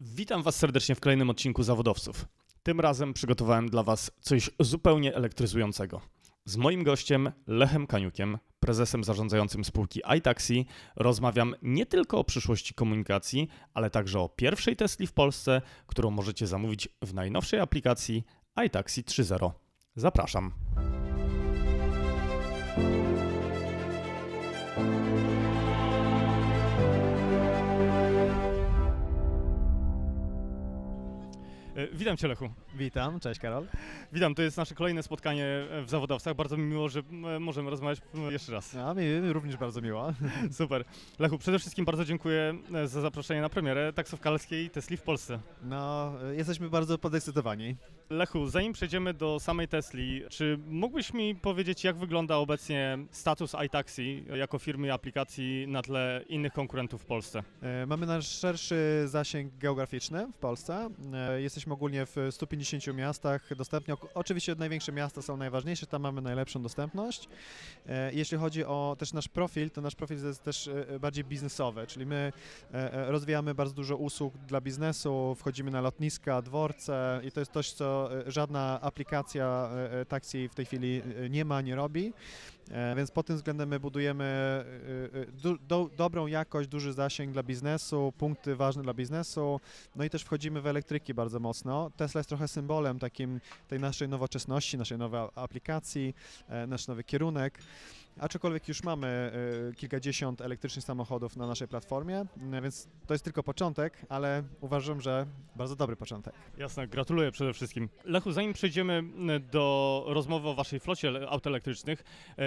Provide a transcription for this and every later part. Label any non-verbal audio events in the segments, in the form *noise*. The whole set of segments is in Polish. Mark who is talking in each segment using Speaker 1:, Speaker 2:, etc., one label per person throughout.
Speaker 1: Witam Was serdecznie w kolejnym odcinku Zawodowców. Tym razem przygotowałem dla Was coś zupełnie elektryzującego. Z moim gościem Lechem Kaniukiem, prezesem zarządzającym spółki iTaxi, rozmawiam nie tylko o przyszłości komunikacji, ale także o pierwszej Tesli w Polsce, którą możecie zamówić w najnowszej aplikacji iTaxi 3.0. Zapraszam. Witam Cię, Lechu.
Speaker 2: Witam, cześć Karol.
Speaker 1: Witam, to jest nasze kolejne spotkanie e, w zawodowcach. Bardzo mi miło, że e, możemy rozmawiać jeszcze raz.
Speaker 2: A mi również bardzo miło. *laughs*
Speaker 1: Super. Lechu, przede wszystkim bardzo dziękuję e, za zaproszenie na premierę taksówkarskiej Tesli w Polsce.
Speaker 2: No, jesteśmy bardzo podekscytowani.
Speaker 1: Lechu, zanim przejdziemy do samej Tesli, czy mógłbyś mi powiedzieć, jak wygląda obecnie status iTaxi jako firmy i aplikacji na tle innych konkurentów w Polsce?
Speaker 2: Mamy nasz szerszy zasięg geograficzny w Polsce. Jesteśmy ogólnie w 150 miastach dostępni. Ok- Oczywiście największe miasta są najważniejsze, tam mamy najlepszą dostępność. E, Jeśli chodzi o też nasz profil, to nasz profil jest też e, bardziej biznesowy, czyli my e, e, rozwijamy bardzo dużo usług dla biznesu, wchodzimy na lotniska, dworce i to jest coś, co e, żadna aplikacja e, e, taksi w tej chwili e, nie ma, nie robi. E, Więc pod tym względem my budujemy e, e, du, do, dobrą jakość, duży zasięg dla biznesu, punkty ważne dla biznesu, no i też wchodzimy w elektryki bardzo mocno. Tesla jest trochę symbolem takim tej naszej nowoczesności, naszej nowej aplikacji, nasz nowy kierunek. Aczkolwiek już mamy e, kilkadziesiąt elektrycznych samochodów na naszej platformie, e, więc to jest tylko początek, ale uważam, że bardzo dobry początek.
Speaker 1: Jasne, gratuluję przede wszystkim. Lechu, zanim przejdziemy m, do rozmowy o waszej flocie aut elektrycznych,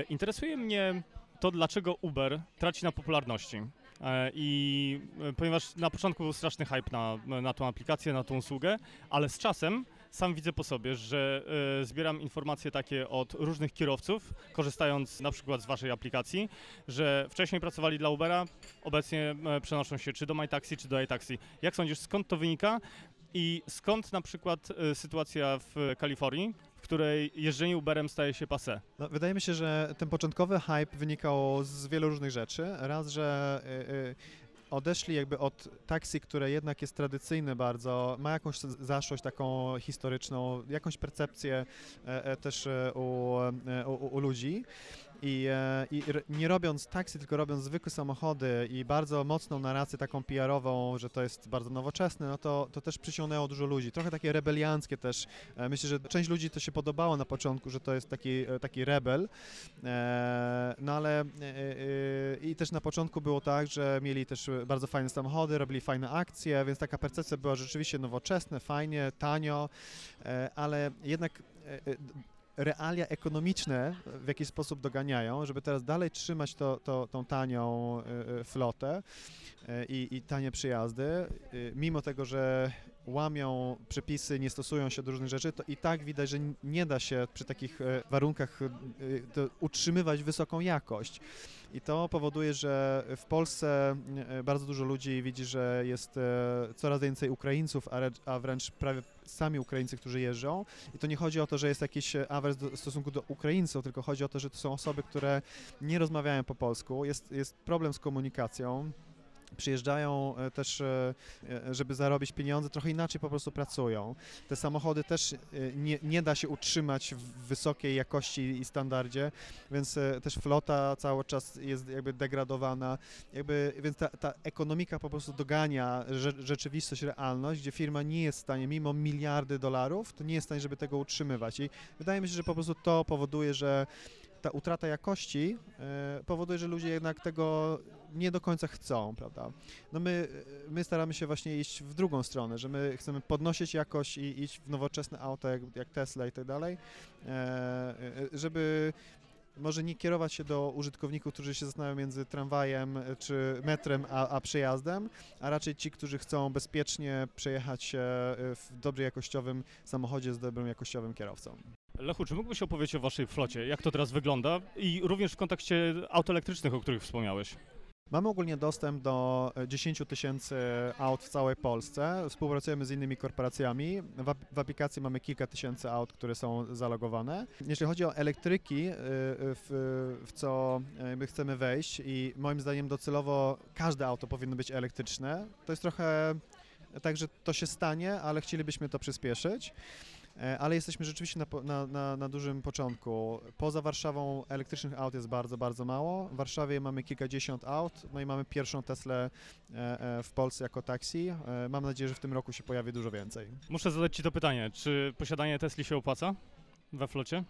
Speaker 1: interesuje mnie to, dlaczego Uber traci na popularności. E, I ponieważ na początku był straszny hype na, na tą aplikację, na tą usługę, ale z czasem sam widzę po sobie, że e, zbieram informacje takie od różnych kierowców, korzystając na przykład z waszej aplikacji, że wcześniej pracowali dla Ubera, obecnie e, przenoszą się czy do MyTaxi, czy do iTaxi. Jak sądzisz, skąd to wynika? I skąd na przykład e, sytuacja w Kalifornii, w której jeżdżenie Uberem staje się passé?
Speaker 2: No, wydaje mi się, że ten początkowy hype wynikał z wielu różnych rzeczy. Raz, że y, odeszli jakby od taksi, które jednak jest tradycyjne bardzo, ma jakąś zaszłość taką historyczną, jakąś percepcję e, e, też e, u, u, u ludzi. I, e, I nie robiąc taksi, tylko robiąc zwykłe samochody i bardzo mocną narrację taką PR-ową, że to jest bardzo nowoczesne, no to, to też przyciągnęło dużo ludzi. Trochę takie rebelianckie też. E, Myślę, że część ludzi to się podobało na początku, że to jest taki, e, taki rebel, no ale i też na początku było tak, że mieli też bardzo fajne samochody, robili fajne akcje, więc taka percepcja była rzeczywiście nowoczesne, fajnie, tanio, ale jednak realia ekonomiczne w jakiś sposób doganiają, żeby teraz dalej trzymać to, to, tą tanią e, e, flotę e, i, i tanie przyjazdy, mimo tego, że łamią przepisy, nie stosują się do różnych rzeczy, to i tak widać, że nie da się przy takich e, warunkach e, utrzymywać wysoką jakość. I to powoduje, że w Polsce e, bardzo dużo ludzi widzi, że jest coraz więcej Ukraińców, a, wręcz prawie sami Ukraińcy, którzy jeżdżą. I to nie chodzi o to, że jest jakiś awers w stosunku do Ukraińców, tylko chodzi o to, że to są osoby, które nie rozmawiają po polsku. Jest, jest problem z komunikacją. Przyjeżdżają e, też, e, e, żeby zarobić pieniądze, trochę inaczej po prostu pracują. Te samochody też nie, nie da się utrzymać w wysokiej jakości i standardzie, więc też flota cały czas jest jakby degradowana, jakby, więc ta, ta ekonomika po prostu dogania rze, rzeczywistość, realność, gdzie firma nie jest w stanie, mimo miliardy dolarów, to nie jest w stanie, żeby tego utrzymywać. I wydaje mi się, że po prostu to powoduje, że ta utrata jakości powoduje, że ludzie jednak tego nie do końca chcą, prawda? No my, my staramy się właśnie iść w drugą stronę, że my chcemy podnosić jakość i iść w nowoczesne auta jak, jak Tesla i tak dalej, e, e, żeby może nie kierować się do użytkowników, którzy się zastanawiają między tramwajem e, czy metrem a, a przejazdem, a raczej ci, którzy chcą bezpiecznie przejechać się w dobrze jakościowym samochodzie z dobrym jakościowym kierowcą.
Speaker 1: Lechu, czy mógłbyś opowiedzieć o waszej flocie? Jak to teraz wygląda? I również w kontekście aut elektrycznych, o których wspomniałeś.
Speaker 2: Mamy ogólnie dostęp do e, 10 tysięcy aut w całej Polsce. Współpracujemy z innymi korporacjami. W, w aplikacji mamy kilka tysięcy aut, które są zalogowane. Jeśli chodzi o elektryki, y, w, w co e, my chcemy wejść i moim zdaniem docelowo każde auto powinno być elektryczne, to jest trochę także to się stanie, ale chcielibyśmy to przyspieszyć. E, ale jesteśmy rzeczywiście na, na, na, na, dużym początku. Poza Warszawą elektrycznych aut jest bardzo, bardzo mało. W Warszawie mamy kilkadziesiąt aut, no i mamy pierwszą Teslę e, e, w Polsce jako taksi. Mam nadzieję, że w tym roku się pojawi dużo więcej.
Speaker 1: Muszę zadać Ci to pytanie, czy posiadanie Tesli się opłaca we flocie?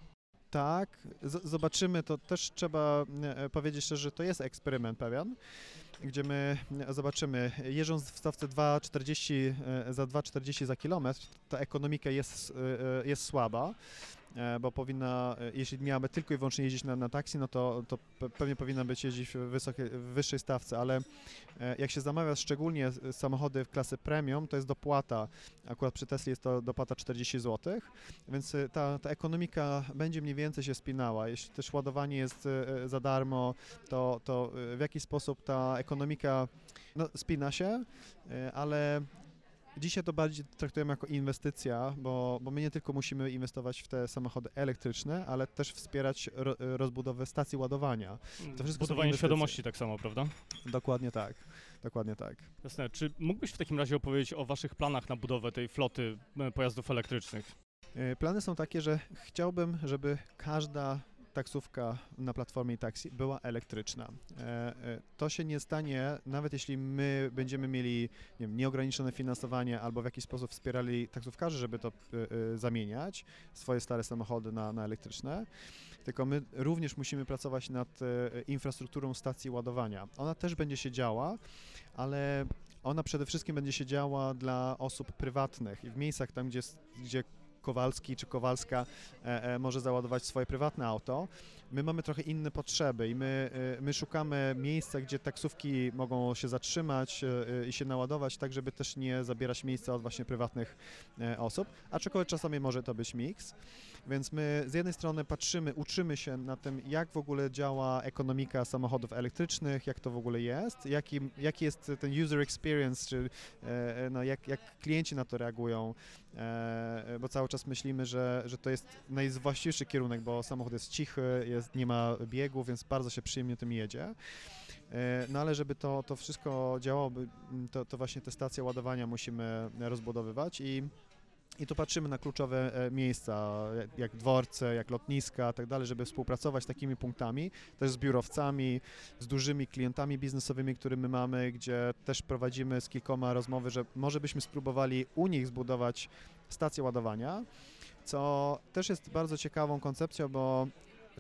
Speaker 2: Tak, zobaczymy, to też trzeba powiedzieć szczerze, że to jest eksperyment pewien gdzie my zobaczymy, jeżdżąc w stawce 2,40 za 2,40 za kilometr, ta ekonomika jest, jest słaba. E, bo powinna, e, jeśli miałaby tylko i wyłącznie jeździć na, na taksi, no to, to pewnie powinna być jeździć w, w wyższej stawce, ale e, jak się zamawia szczególnie samochody w klasy premium, to jest dopłata, akurat przy Tesla jest to dopłata 40 zł, więc ta, ta ekonomika będzie mniej więcej się spinała. Jeśli też ładowanie jest za darmo, to, to w jaki sposób ta ekonomika no, spina się, ale Dzisiaj to bardziej traktujemy jako inwestycja, bo, bo my nie tylko musimy inwestować w te samochody elektryczne, ale też wspierać ro, rozbudowę stacji ładowania.
Speaker 1: To wszystko Budowanie świadomości tak samo, prawda?
Speaker 2: Dokładnie tak. Dokładnie tak.
Speaker 1: Jasne. Czy mógłbyś w takim razie opowiedzieć o Waszych planach na budowę tej floty e, pojazdów elektrycznych?
Speaker 2: E, plany są takie, że chciałbym, żeby każda taksówka na platformie taksi była elektryczna. E, e, to się nie stanie, nawet jeśli my będziemy mieli nie wiem, nieograniczone finansowanie albo w jakiś sposób wspierali taksówkarzy, żeby to e, zamieniać, swoje stare samochody na, na elektryczne, tylko my również musimy pracować nad infrastrukturą stacji ładowania. Ona też będzie się działa, ale ona przede wszystkim będzie się działa dla osób prywatnych i w miejscach tam, gdzie, gdzie Kowalski czy Kowalska e, e, może załadować swoje prywatne auto. My mamy trochę inne potrzeby i my, e, my szukamy miejsca, gdzie taksówki mogą się zatrzymać i się naładować, tak żeby też nie zabierać miejsca od właśnie prywatnych osób, aczkolwiek czasami może to być miks. Więc my z jednej strony patrzymy, uczymy się na tym, jak w ogóle działa ekonomika samochodów elektrycznych, jak to w ogóle jest, jaki, jaki jest ten user experience, czy no, jak, jak klienci na to reagują, bo cały czas myślimy, że, że to jest najwłaściwszy kierunek, bo samochód jest cichy, jest, nie ma biegu, więc bardzo się przyjemnie tym jedzie. E, no ale żeby to, to wszystko działało, to, to właśnie te stacje ładowania musimy rozbudowywać i i tu patrzymy na kluczowe e, miejsca, jak dworce, jak lotniska, tak dalej, żeby współpracować z takimi punktami, też z biurowcami, z dużymi klientami biznesowymi, które my mamy, gdzie też prowadzimy z kilkoma rozmowy, że może byśmy spróbowali u nich zbudować stację ładowania, co też jest bardzo ciekawą koncepcją, bo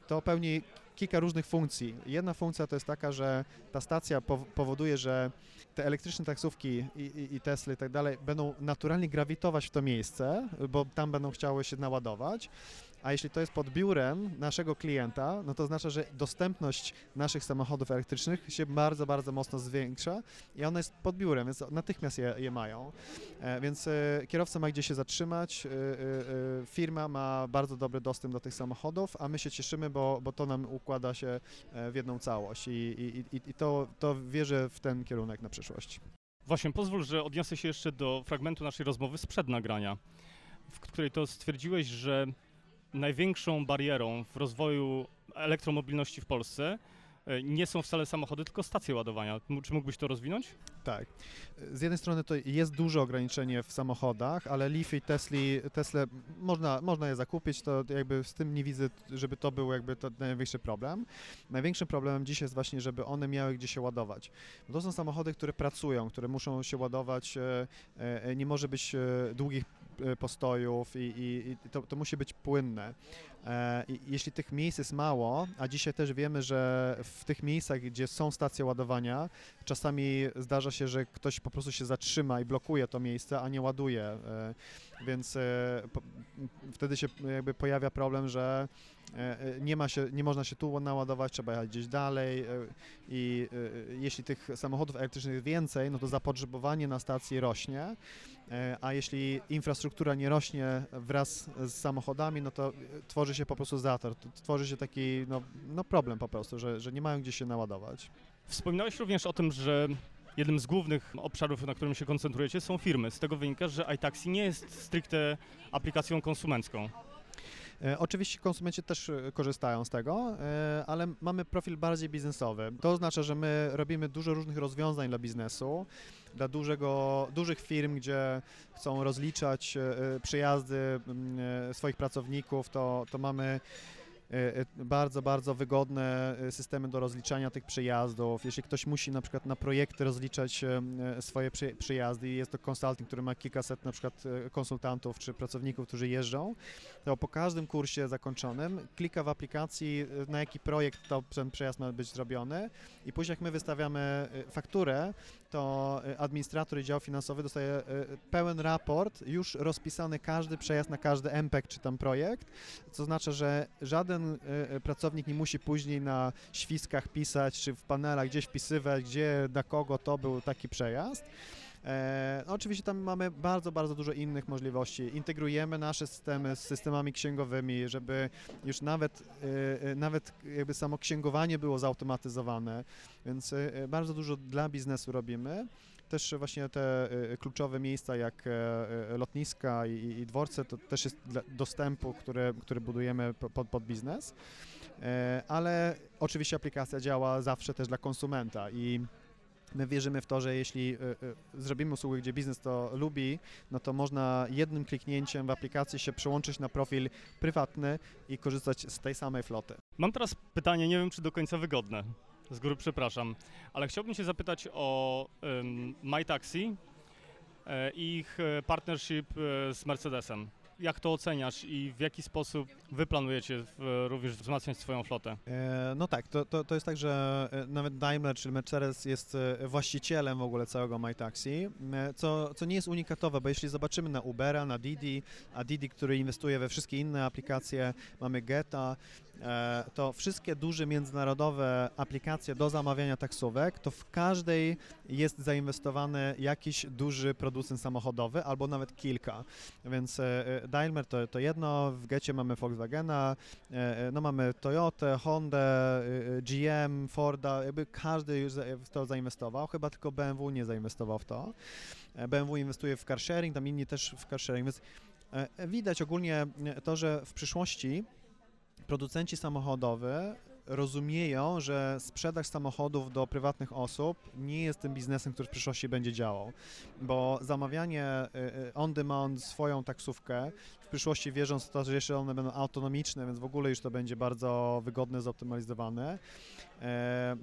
Speaker 2: to pełni kilka różnych funkcji. Jedna funkcja to jest taka, że ta stacja powoduje, że te elektryczne taksówki i, i, i Tesla i tak dalej będą naturalnie grawitować w to miejsce, bo tam będą chciały się naładować a jeśli to jest pod biurem naszego klienta, no to oznacza, że dostępność naszych samochodów elektrycznych się bardzo, bardzo mocno zwiększa i ona jest pod biurem, więc natychmiast je, je mają. E, więc e, kierowca ma gdzie się zatrzymać, e, firma ma bardzo dobry dostęp do tych samochodów, a my się cieszymy, bo, bo to nam układa się w jedną całość i, i, i, i to, to wierzę w ten kierunek na przyszłość.
Speaker 1: Właśnie, pozwól, że odniosę się jeszcze do fragmentu naszej rozmowy sprzed nagrania, w której to stwierdziłeś, że największą barierą w rozwoju elektromobilności w Polsce e, nie są wcale samochody, tylko stacje ładowania. Czy mógłbyś to rozwinąć?
Speaker 2: Tak. Z jednej strony to jest duże ograniczenie w samochodach, ale Leaf i Tesli, Tesla można, można je zakupić, to jakby z tym nie widzę, żeby to był jakby to największy problem. Największym problemem dzisiaj jest właśnie, żeby one miały gdzie się ładować. To są samochody, które pracują, które muszą się ładować, e, e, nie może być długich E, postojów i, i, i to, to, musi być płynne. E, jeśli tych miejsc jest mało, a dzisiaj też wiemy, że w tych miejscach, gdzie są stacje ładowania, czasami zdarza się, że ktoś po prostu się zatrzyma i blokuje to miejsce, a nie ładuje. E, więc e, po, wtedy się jakby pojawia problem, że e, e, nie, ma się, nie można się tu naładować, trzeba jechać gdzieś dalej i jeśli tych samochodów elektrycznych więcej, no to zapotrzebowanie na stacji rośnie, a jeśli infrastruktura nie rośnie wraz z samochodami, no to tworzy się po prostu zator, tworzy się taki no, no problem po prostu, że, że nie mają gdzie się naładować.
Speaker 1: Wspominałeś również o tym, że jednym z głównych obszarów, na którym się koncentrujecie, są firmy. Z tego wynika, że iTaxi nie jest stricte aplikacją konsumencką.
Speaker 2: E, Oczywiście konsumenci też e, korzystają z tego, e, ale mamy profil bardziej biznesowy. To oznacza, że my robimy dużo różnych rozwiązań dla biznesu, dla dużego, dużych firm, gdzie chcą rozliczać przyjazdy mm, swoich pracowników, to, to mamy bardzo, bardzo wygodne e, systemy do rozliczania tych przyjazdów. Jeśli ktoś musi na przykład na projekty rozliczać e, e, swoje przy, przyjazdy i jest to consulting, który ma kilkaset na przykład e, konsultantów czy pracowników, którzy jeżdżą, to po każdym kursie zakończonym klika w aplikacji, e, na jaki projekt to, ten przejazd ma być zrobiony i później jak my wystawiamy e, fakturę, to e, administrator i dział finansowy dostaje e, pełen raport, już rozpisany każdy przejazd na każdy MPEG czy tam projekt, co oznacza, że żaden e, pracownik nie musi później na świskach pisać, czy w panelach gdzieś wpisywać, gdzie, na kogo to był taki przejazd. E, no oczywiście tam mamy bardzo, bardzo dużo innych możliwości. Integrujemy nasze systemy z systemami księgowymi, żeby już nawet, e, e, nawet jakby samo księgowanie było zautomatyzowane, więc e, bardzo dużo dla biznesu robimy. Też właśnie te e, kluczowe miejsca jak e, e, lotniska i, dworce to też jest dostępu, które, które budujemy po- pod, pod biznes. E, Ale oczywiście aplikacja działa zawsze też dla konsumenta i My wierzymy w to, że jeśli y, y, zrobimy usługę, gdzie biznes to lubi, no to można jednym kliknięciem w aplikacji się przełączyć na profil prywatny i korzystać z tej samej floty.
Speaker 1: Mam teraz pytanie, nie wiem czy do końca wygodne. Z góry przepraszam, ale chciałbym się zapytać o um, i ich e, partnership e, z Mercedesem. Jak to oceniasz i w jaki sposób wy planujecie w, również wzmacniać swoją flotę?
Speaker 2: E, No tak, to, to, to jest tak, że e, nawet Daimler, czyli Mercedes jest e, właścicielem w ogóle całego MyTaxi, co, co nie jest unikatowe, bo jeśli zobaczymy na Ubera, na Didi, a Didi, który inwestuje we wszystkie inne aplikacje, mamy Geta, to wszystkie duże międzynarodowe aplikacje do zamawiania taksówek, to w każdej jest zainwestowany jakiś duży producent samochodowy albo nawet kilka. Więc e, e, Daimler to, to jedno, w Gecie mamy Volkswagena, e, e, no mamy e, e, GM, Forda, jakby każdy już w to zainwestował, chyba tylko BMW nie zainwestował w to. E, BMW inwestuje w car sharing, tam inni też w car sharing, więc e, e, widać ogólnie e, to, że w przyszłości producenci samochodowi rozumieją, że sprzedaż samochodów do prywatnych osób nie jest tym biznesem, który w przyszłości będzie działał, bo zamawianie y, y, on demand swoją taksówkę w przyszłości wierząc w to, że jeszcze one będą autonomiczne, więc w ogóle już to będzie bardzo wygodne, zoptymalizowane,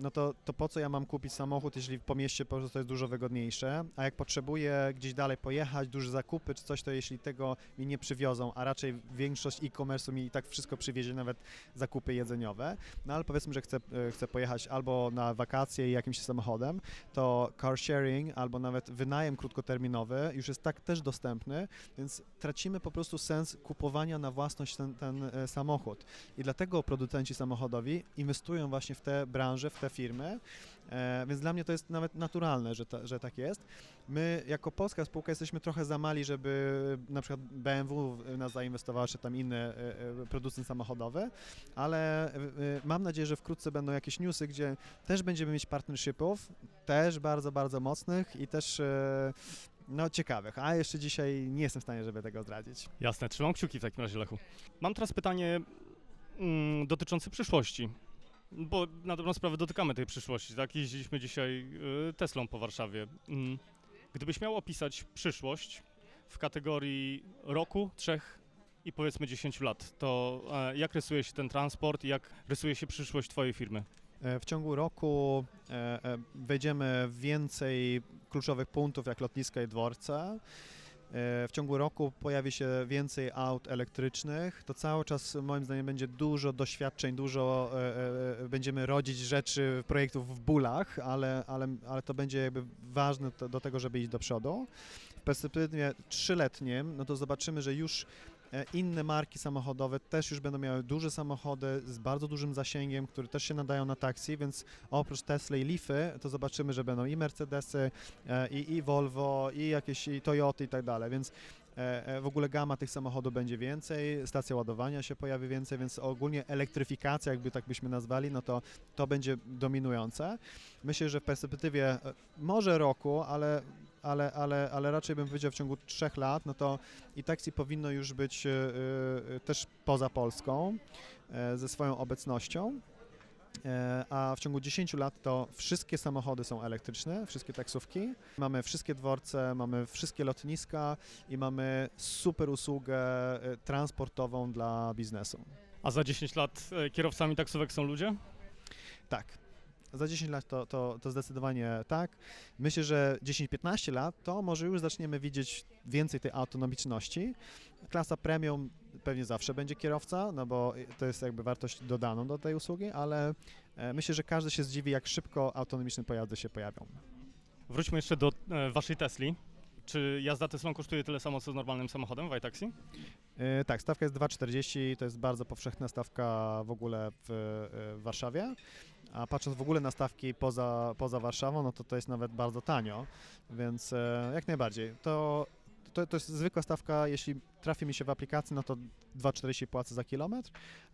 Speaker 2: no to, to po co ja mam kupić samochód, jeśli po mieście po prostu to jest dużo wygodniejsze, a jak potrzebuję gdzieś dalej pojechać, duże zakupy czy coś, to jeśli tego mi nie przywiozą, a raczej większość e-commerce'u mi i tak wszystko przywiezie, nawet zakupy jedzeniowe, no ale powiedzmy, że chcę, e, chcę pojechać albo na wakacje jakimś samochodem, to car sharing albo nawet wynajem krótkoterminowy już jest tak też dostępny, więc tracimy po prostu sens kupowania na własność ten, ten e, samochód. I dlatego producenci samochodowi inwestują właśnie w te branże, w te firmy, e, więc dla mnie to jest nawet naturalne, że, ta, że tak jest. My jako polska spółka jesteśmy trochę za mali, żeby na przykład BMW nas zainwestował, czy tam inny e, e, producent samochodowy, ale mam nadzieję, że wkrótce będą jakieś newsy, gdzie też będziemy mieć partnershipów, też bardzo, bardzo mocnych i też no, ciekawych, a jeszcze dzisiaj nie jestem w stanie, żeby tego zdradzić.
Speaker 1: Jasne, trzymam kciuki w takim razie, Lechu. Mam teraz pytanie mm, dotyczące przyszłości. Bo na dobrą sprawę dotykamy tej przyszłości, tak? Jeździliśmy dzisiaj y, Teslą po Warszawie. Mm. Gdybyś miał opisać przyszłość w kategorii roku, trzech i powiedzmy 10 lat, to e, jak rysuje się ten transport i jak rysuje się przyszłość twojej firmy?
Speaker 2: E, W ciągu roku e, wejdziemy w więcej kluczowych punktów jak lotniska i dworce. E, W ciągu roku pojawi się więcej aut elektrycznych. To cały czas moim zdaniem będzie dużo doświadczeń, dużo e, e, będziemy rodzić rzeczy, projektów w bólach, ale, ale, ale to będzie jakby ważne do tego, żeby iść do przodu. W perspektywie trzyletnim, no to zobaczymy, że już e, inne marki samochodowe też już będą miały duże samochody z bardzo dużym zasięgiem, które też się nadają na taksi, więc oprócz Tesla i Leafy, to zobaczymy, że będą i Mercedesy, e, i, i Volvo, i jakieś i Toyoty i tak dalej, więc e, e, w ogóle gama tych samochodów będzie więcej, stacja ładowania się pojawi więcej, więc ogólnie elektryfikacja, jakby tak byśmy nazwali, no to to będzie dominujące. Myślę, że w perspektywie e, może roku, ale ale, ale, ale raczej bym powiedział w ciągu trzech lat, no to i taksi powinno już być e, e, też poza Polską e, ze swoją obecnością. A w ciągu 10 lat to wszystkie samochody są elektryczne, wszystkie taksówki. Mamy wszystkie dworce, mamy wszystkie lotniska i mamy super usługę transportową dla biznesu.
Speaker 1: A za 10 lat kierowcami taksówek są ludzie?
Speaker 2: Tak. Za 10 lat to, to, to zdecydowanie tak. Myślę, że 10-15 lat to może już zaczniemy widzieć więcej tej autonomiczności. Klasa premium pewnie zawsze będzie kierowca, no bo to jest jakby wartość dodaną do tej usługi, ale e, myślę, że każdy się zdziwi, jak szybko autonomiczne pojazdy się pojawią.
Speaker 1: Wróćmy jeszcze do e, waszej Tesli. Czy jazda Teslą kosztuje tyle samo, co z normalnym samochodem w iTaxi?
Speaker 2: E, Tak, stawka jest 2,40, to jest bardzo powszechna stawka w ogóle w, w Warszawie. A patrząc w ogóle na stawki poza, poza Warszawą, no to to jest nawet bardzo tanio, więc e, jak najbardziej. To, to, to jest zwykła stawka, jeśli trafi mi się w aplikacji, no to 2,40 płacę za kilometr.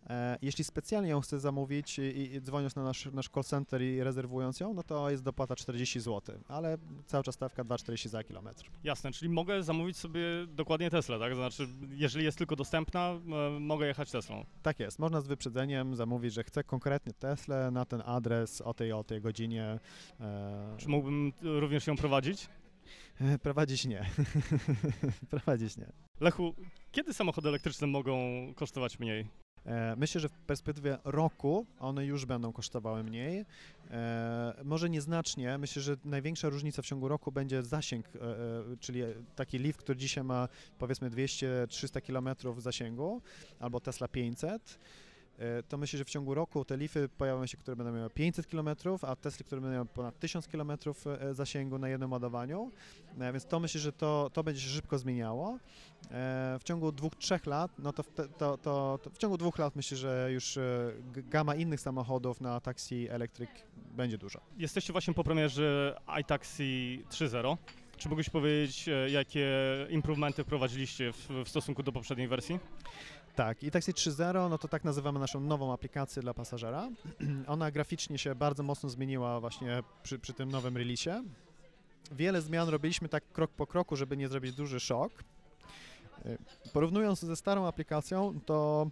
Speaker 2: E, jeśli specjalnie ją chcę zamówić i, i dzwoniąc na nasz, nasz call center i rezerwując ją, no to jest dopłata 40 zł, ale cały czas stawka 2,40 za kilometr.
Speaker 1: Jasne, czyli mogę zamówić sobie dokładnie Teslę, tak? Znaczy, jeżeli jest tylko dostępna, e, mogę jechać Teslą.
Speaker 2: Tak jest, można z wyprzedzeniem zamówić, że chcę konkretnie Teslę na ten adres o tej o tej godzinie. E,
Speaker 1: Czy mógłbym również ją prowadzić? *laughs*
Speaker 2: prowadzić nie. *laughs* prowadzić nie.
Speaker 1: Lechu, kiedy samochody elektryczne mogą kosztować mniej?
Speaker 2: E, myślę, że w perspektywie roku one już będą kosztowały mniej. E, może nieznacznie. Myślę, że największa różnica w ciągu roku będzie zasięg, e, czyli taki Leaf, który dzisiaj ma powiedzmy 200-300 km zasięgu, albo Tesla 500. E, To myślę, że w ciągu roku te Leafy pojawią się, które będą miały 500 km, a Tesla, które będą miały ponad 1000 km e, zasięgu na jednym ładowaniu. E, Więc to myślę, że to, to będzie się szybko zmieniało. E, W ciągu dwóch, trzech lat, no to w, to, to, to w ciągu dwóch lat myślę, że już e, gama innych samochodów na taksi elektryk będzie duża.
Speaker 1: Jesteście właśnie po premierze iTaxi 3.0. Czy mógłbyś powiedzieć, e, jakie improvementy wprowadziliście w, w stosunku do poprzedniej wersji?
Speaker 2: Tak, i Taxi 3.0, no to tak nazywamy naszą nową aplikację dla pasażera. *clears throat* Ona graficznie się bardzo mocno zmieniła właśnie przy, przy tym nowym releasie. Wiele zmian robiliśmy tak krok po kroku, żeby nie zrobić duży szok. Y, Porównując ze starą aplikacją, to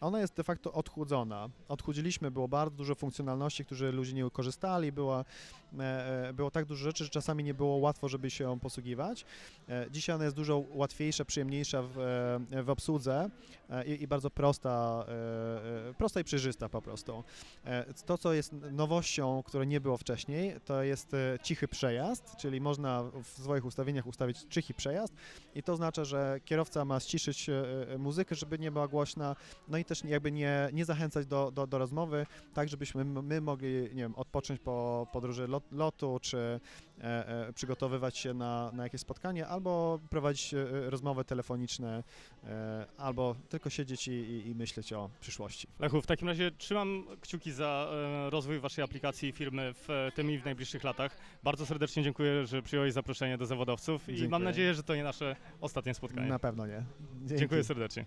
Speaker 2: ona jest de facto odchudzona. Odchudziliśmy, było bardzo dużo funkcjonalności, które ludzie nie korzystali, była, było tak dużo rzeczy, że czasami nie było łatwo, żeby się ją posługiwać. E, Dzisiaj ona jest dużo łatwiejsza, przyjemniejsza w, e, w obsłudze e, i, i bardzo prosta, e, e, prosta i przejrzysta po prostu. E, To, co jest nowością, które nie było wcześniej, to jest e, cichy przejazd, czyli można w swoich ustawieniach ustawić cichy przejazd i to oznacza, że kierowca ma ściszyć e, e, muzykę, żeby nie była głośna, no i też jakby nie, nie zachęcać do, do, do rozmowy, tak żebyśmy my mogli, nie wiem, odpocząć po podróży lot, lotu, czy e, e, przygotowywać się na, na jakieś spotkanie, albo prowadzić e, rozmowy telefoniczne, albo tylko siedzieć i, i, i myśleć o przyszłości.
Speaker 1: Lechu, w takim razie trzymam kciuki za rozwój waszej aplikacji i firmy w tym i w najbliższych latach. Bardzo serdecznie dziękuję, że przyjąłeś zaproszenie do zawodowców i
Speaker 2: Dziękuję.
Speaker 1: mam nadzieję, że to nie nasze ostatnie spotkanie.
Speaker 2: Na pewno nie. Dzięki.
Speaker 1: Dziękuję serdecznie.